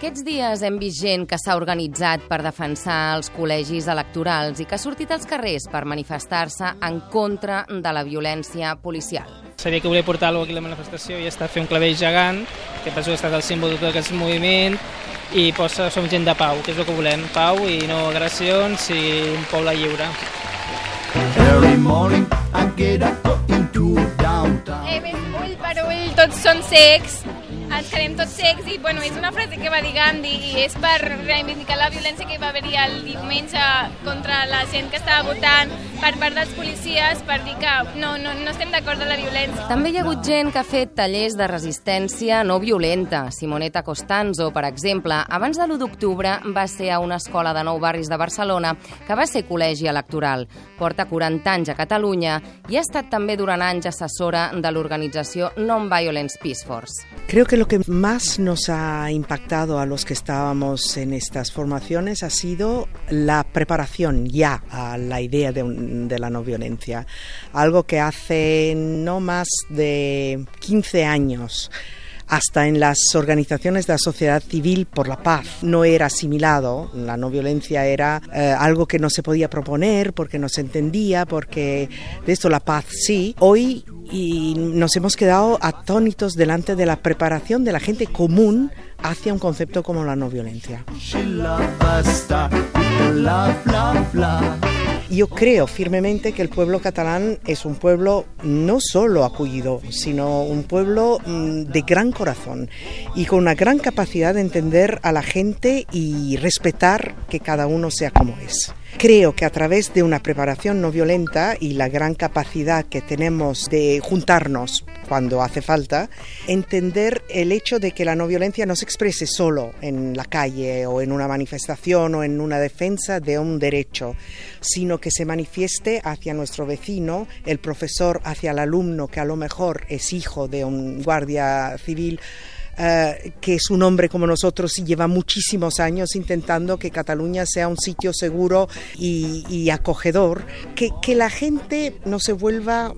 Aquests dies hem vist gent que s'ha organitzat per defensar els col·legis electorals i que ha sortit als carrers per manifestar-se en contra de la violència policial. Sabia que volia portar alguna aquí a la manifestació i està fent un clavell gegant, que penso que ha estat el símbol de tot aquest moviment, i posa, som gent de pau, que és el que volem, pau i no agressions i un poble lliure. Every morning I get up into downtown. He vist ull per ull, tots són secs, ens quedem tots secs i bueno, és una frase que va dir Gandhi i és per reivindicar la violència que va haver-hi el diumenge contra la gent que estava votant per part dels policies per dir que no, no, no estem d'acord amb la violència. També hi ha hagut gent que ha fet tallers de resistència no violenta. Simoneta Costanzo, per exemple, abans de l'1 d'octubre va ser a una escola de nou barris de Barcelona que va ser col·legi electoral. Porta 40 anys a Catalunya i ha estat també durant anys assessora de l'organització Non-Violence Peace Force. Creo que lo que más nos ha impactado a los que estábamos en estas formaciones ha sido la preparación ya a la idea de, de la no violencia. Algo que hace no más de 15 años hasta en las organizaciones de la sociedad civil por la paz no era asimilado. La no violencia era eh, algo que no se podía proponer porque no se entendía, porque de esto la paz sí. Hoy y nos hemos quedado atónitos delante de la preparación de la gente común hacia un concepto como la no violencia. Yo creo firmemente que el pueblo catalán es un pueblo no solo acogido, sino un pueblo mm, de gran corazón y con una gran capacidad de entender a la gente y respetar que cada uno sea como es. Creo que a través de una preparación no violenta y la gran capacidad que tenemos de juntarnos cuando hace falta, entender el hecho de que la no violencia no se exprese solo en la calle o en una manifestación o en una defensa de un derecho, sino que se manifieste hacia nuestro vecino, el profesor hacia el alumno que a lo mejor es hijo de un guardia civil eh, que es un hombre como nosotros y lleva muchísimos años intentando que Cataluña sea un sitio seguro y, y acogedor, que, que la gente no se vuelva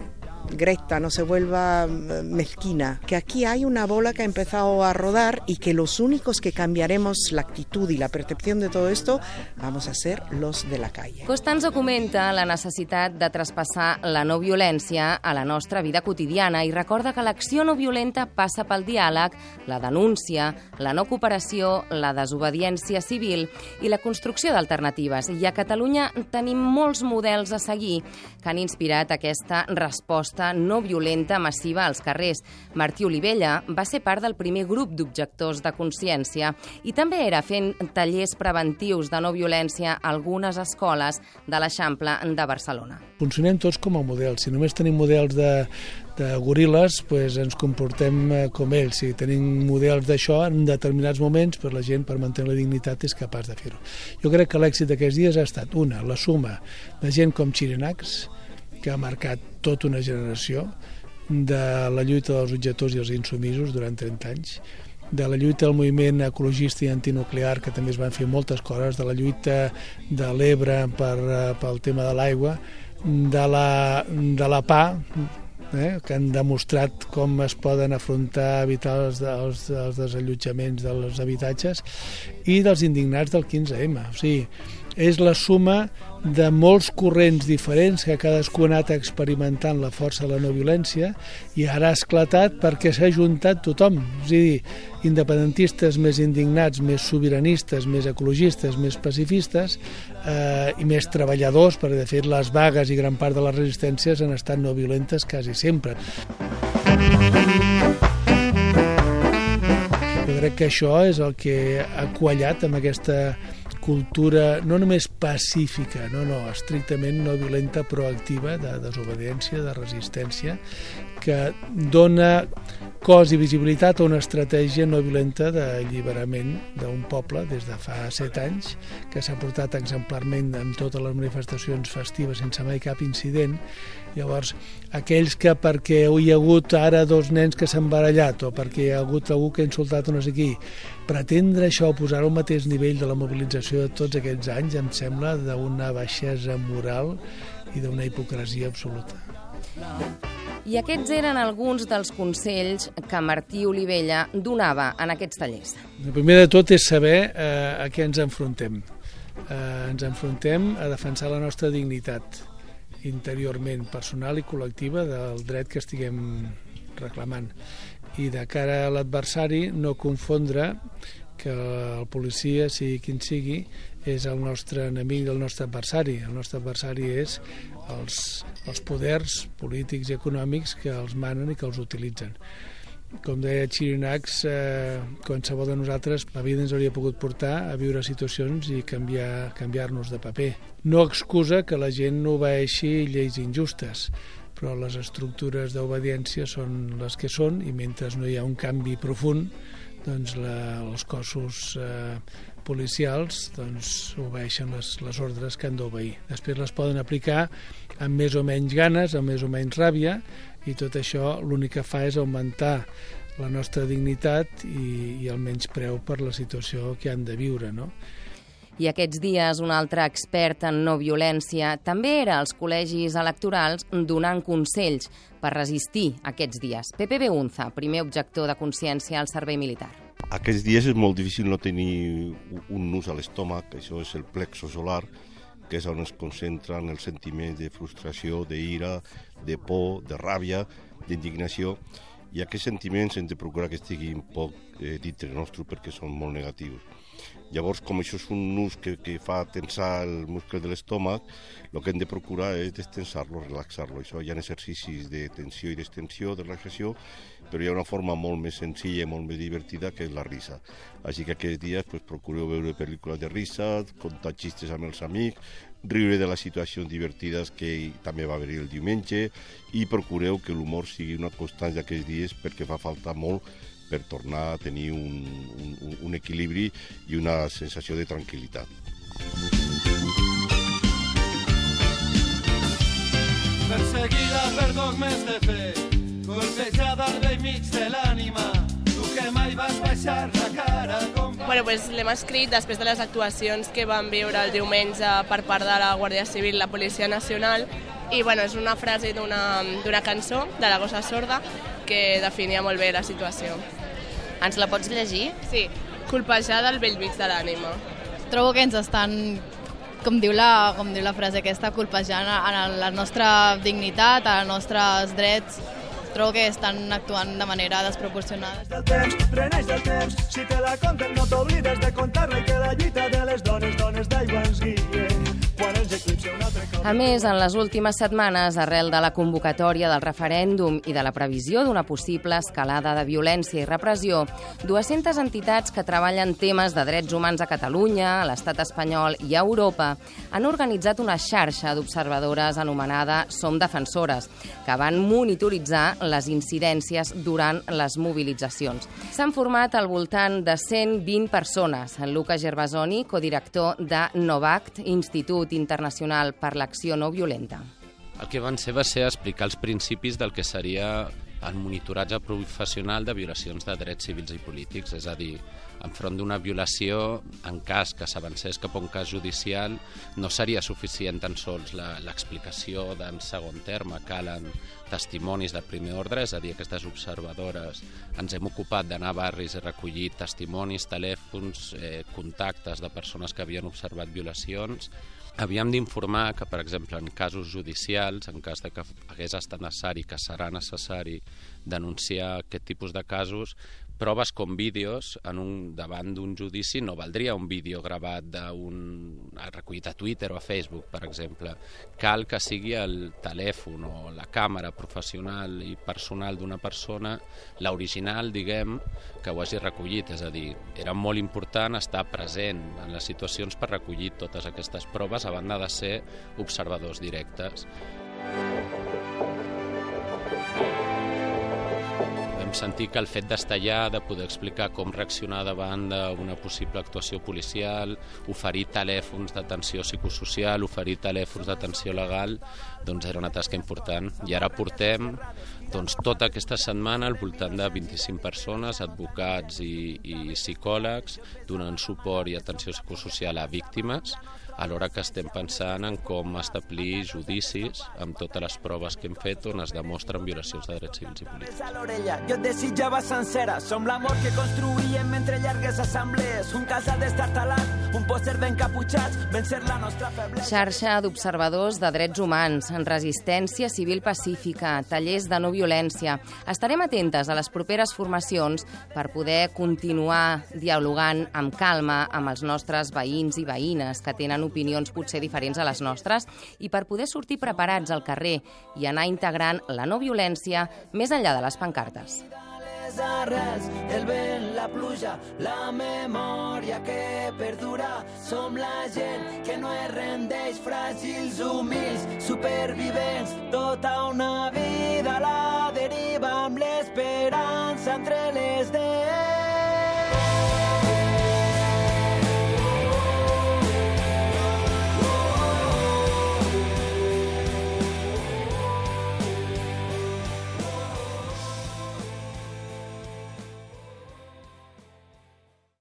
Greta, no se vuelva eh, mezquina, que aquí hay una bola que ha empezado a rodar y que los únicos que cambiaremos la actitud y la percepción de todo esto vamos a ser los de la calle. Costanzo comenta la necessitat de traspassar la no violència a la nostra vida quotidiana i recorda que l'acció no violenta passa pel diàleg, la denúncia, la no cooperació, la desobediència civil i la construcció d'alternatives. I a Catalunya tenim molts models a seguir que han inspirat aquesta resposta no violenta massiva als carrers. Martí Olivella va ser part del primer grup d'objectors de consciència i també era fent tallers preventius de no violència a algunes escoles de l'Eixample de Barcelona. funcionem tots com a models. Si només tenim models de, de goril·les, pues ens comportem eh, com ells. Si tenim models d'això, en determinats moments, pues la gent, per mantenir la dignitat, és capaç de fer-ho. Jo crec que l'èxit d'aquests dies ha estat, una, la suma de gent com Xirinacs, que ha marcat tota una generació, de la lluita dels objectors i els insumisos durant 30 anys, de la lluita del moviment ecologista i antinuclear, que també es van fer moltes coses, de la lluita de l'Ebre per, eh, pel tema de l'aigua, de la, de la PA, eh, que han demostrat com es poden afrontar evitar els, els, els desallotjaments dels habitatges i dels indignats del 15M. O sigui, és la suma de molts corrents diferents que cadascú ha anat experimentant la força de la no violència i ara ha esclatat perquè s'ha juntat tothom. És a dir, independentistes més indignats, més sobiranistes, més ecologistes, més pacifistes eh, i més treballadors, perquè de fet les vagues i gran part de les resistències han estat no violentes quasi sempre. Jo crec que això és el que ha quallat amb aquesta cultura no només pacífica, no, no, estrictament no violenta, proactiva, de desobediència, de resistència, que dona cos i visibilitat a una estratègia no violenta d'alliberament d'un poble des de fa set anys, que s'ha portat exemplarment en totes les manifestacions festives sense mai cap incident. Llavors, aquells que perquè hi ha hagut ara dos nens que s'han barallat o perquè hi ha hagut algú que ha insultat o no sé qui, pretendre això, posar-ho al mateix nivell de la mobilització de tots aquests anys, em sembla d'una baixesa moral i d'una hipocresia absoluta. I aquests eren alguns dels consells que Martí Olivella donava en aquests tallers. El primer de tot és saber eh, a què ens enfrontem. Eh, ens enfrontem a defensar la nostra dignitat interiorment, personal i col·lectiva del dret que estiguem reclamant. I de cara a l'adversari no confondre que el policia, sigui quin sigui, és el nostre enemic el nostre adversari. El nostre adversari és els, els poders polítics i econòmics que els manen i que els utilitzen. Com deia Chirinacs, eh, qualsevol de nosaltres la vida ens hauria pogut portar a viure situacions i canviar-nos canviar de paper. No excusa que la gent no obeeixi lleis injustes, però les estructures d'obediència són les que són i mentre no hi ha un canvi profund doncs la, els cossos eh, policials doncs, obeeixen les, les ordres que han d'obeir. Després les poden aplicar amb més o menys ganes, amb més o menys ràbia, i tot això l'únic que fa és augmentar la nostra dignitat i, i el menys preu per la situació que han de viure. No? I aquests dies un altre expert en no violència també era als col·legis electorals donant consells per resistir aquests dies. Pepe Beunza, primer objector de consciència al servei militar. Aquests dies és molt difícil no tenir un nus a l'estómac, això és el plexo solar, que és on es concentren els sentiments de frustració, d'ira, de por, de ràbia, d'indignació, i aquests sentiments hem de procurar que estiguin poc eh, dintre nostre perquè són molt negatius. Llavors, com això és un nus que, que fa tensar el muscle de l'estómac, el que hem de procurar és destensar-lo, relaxar-lo. Això hi ha exercicis de tensió i d'extensió, de relaxació, però hi ha una forma molt més senzilla i molt més divertida que és la risa. Així que aquests dies pues, procureu veure pel·lícules de risa, contar xistes amb els amics, riure de les situacions divertides que també va haver-hi el diumenge i procureu que l'humor sigui una constant d'aquests dies perquè fa falta molt per tornar a tenir un, un, un equilibri i una sensació de tranquil·litat. Perseguida per dogmes de fe, colpejada al vell mig de l'ànima, tu que mai vas baixar la cara com... Bueno, pues l'hem escrit després de les actuacions que vam viure el diumenge per part de la Guàrdia Civil, la Policia Nacional, i bueno, és una frase d'una cançó de la Gossa Sorda que definia molt bé la situació. Ens la pots llegir? Sí, colpejada al vell mig de l'ànima. Trobo que ens estan com diu la, com diu la frase aquesta, colpejant en la nostra dignitat, els nostres drets, trobo que estan actuant de manera desproporcionada. Del temps, reneix del temps, si te la conten no t'oblides de contar-la i que la lluita de les dones, dones d'aigua ens guie. Quan ens eclipsi un altre cop... A més, en les últimes setmanes, arrel de la convocatòria del referèndum i de la previsió d'una possible escalada de violència i repressió, 200 entitats que treballen temes de drets humans a Catalunya, a l'estat espanyol i a Europa han organitzat una xarxa d'observadores anomenada Som Defensores, que van monitoritzar les incidències durant les mobilitzacions. S'han format al voltant de 120 persones. En Lucas Gervasoni, codirector de Novact, Institut Internacional per l'Acció No Violenta. El que van ser va ser explicar els principis del que seria el monitoratge professional de violacions de drets civils i polítics, és a dir, enfront d'una violació, en cas que s'avancés cap a un cas judicial, no seria suficient tan sols l'explicació d'en segon terme, calen testimonis de primer ordre, és a dir, aquestes observadores ens hem ocupat d'anar a barris i recollir testimonis, telèfons, eh, contactes de persones que havien observat violacions, Havíem d'informar que, per exemple, en casos judicials, en cas de que hagués estat necessari, que serà necessari denunciar aquest tipus de casos, proves com vídeos en un, davant d'un judici no valdria un vídeo gravat d'un recollit a Twitter o a Facebook, per exemple. Cal que sigui el telèfon o la càmera professional i personal d'una persona, l'original, diguem, que ho hagi recollit. És a dir, era molt important estar present en les situacions per recollir totes aquestes proves a banda de ser observadors directes. Sentir que el fet d'estar allà, de poder explicar com reaccionar davant d'una possible actuació policial, oferir telèfons d'atenció psicosocial, oferir telèfons d'atenció legal, doncs era una tasca important. I ara portem doncs, tota aquesta setmana al voltant de 25 persones, advocats i, i psicòlegs, donant suport i atenció psicosocial a víctimes, alhora que estem pensant en com establir judicis amb totes les proves que hem fet on es demostren violacions de drets civils i polítics. a l'orella, jo et desitjava sencera. Som l'amor que construïem mentre llargues assemblees. Un casal destartalat, un pòster ben caputxats, vencer la nostra feblesa. Xarxa d'observadors de drets humans, en resistència civil pacífica, tallers de no violència. Estarem atentes a les properes formacions per poder continuar dialogant amb calma amb els nostres veïns i veïnes que tenen opinions potser diferents a les nostres i per poder sortir preparats al carrer i anar integrant la no violència més enllà de les pancartes. arrels, el vent, la pluja, la memòria que perdura. Som la gent que no es rendeix, fràgils, humils, supervivents. Tota una vida a la deriva amb l'esperança entre les dents.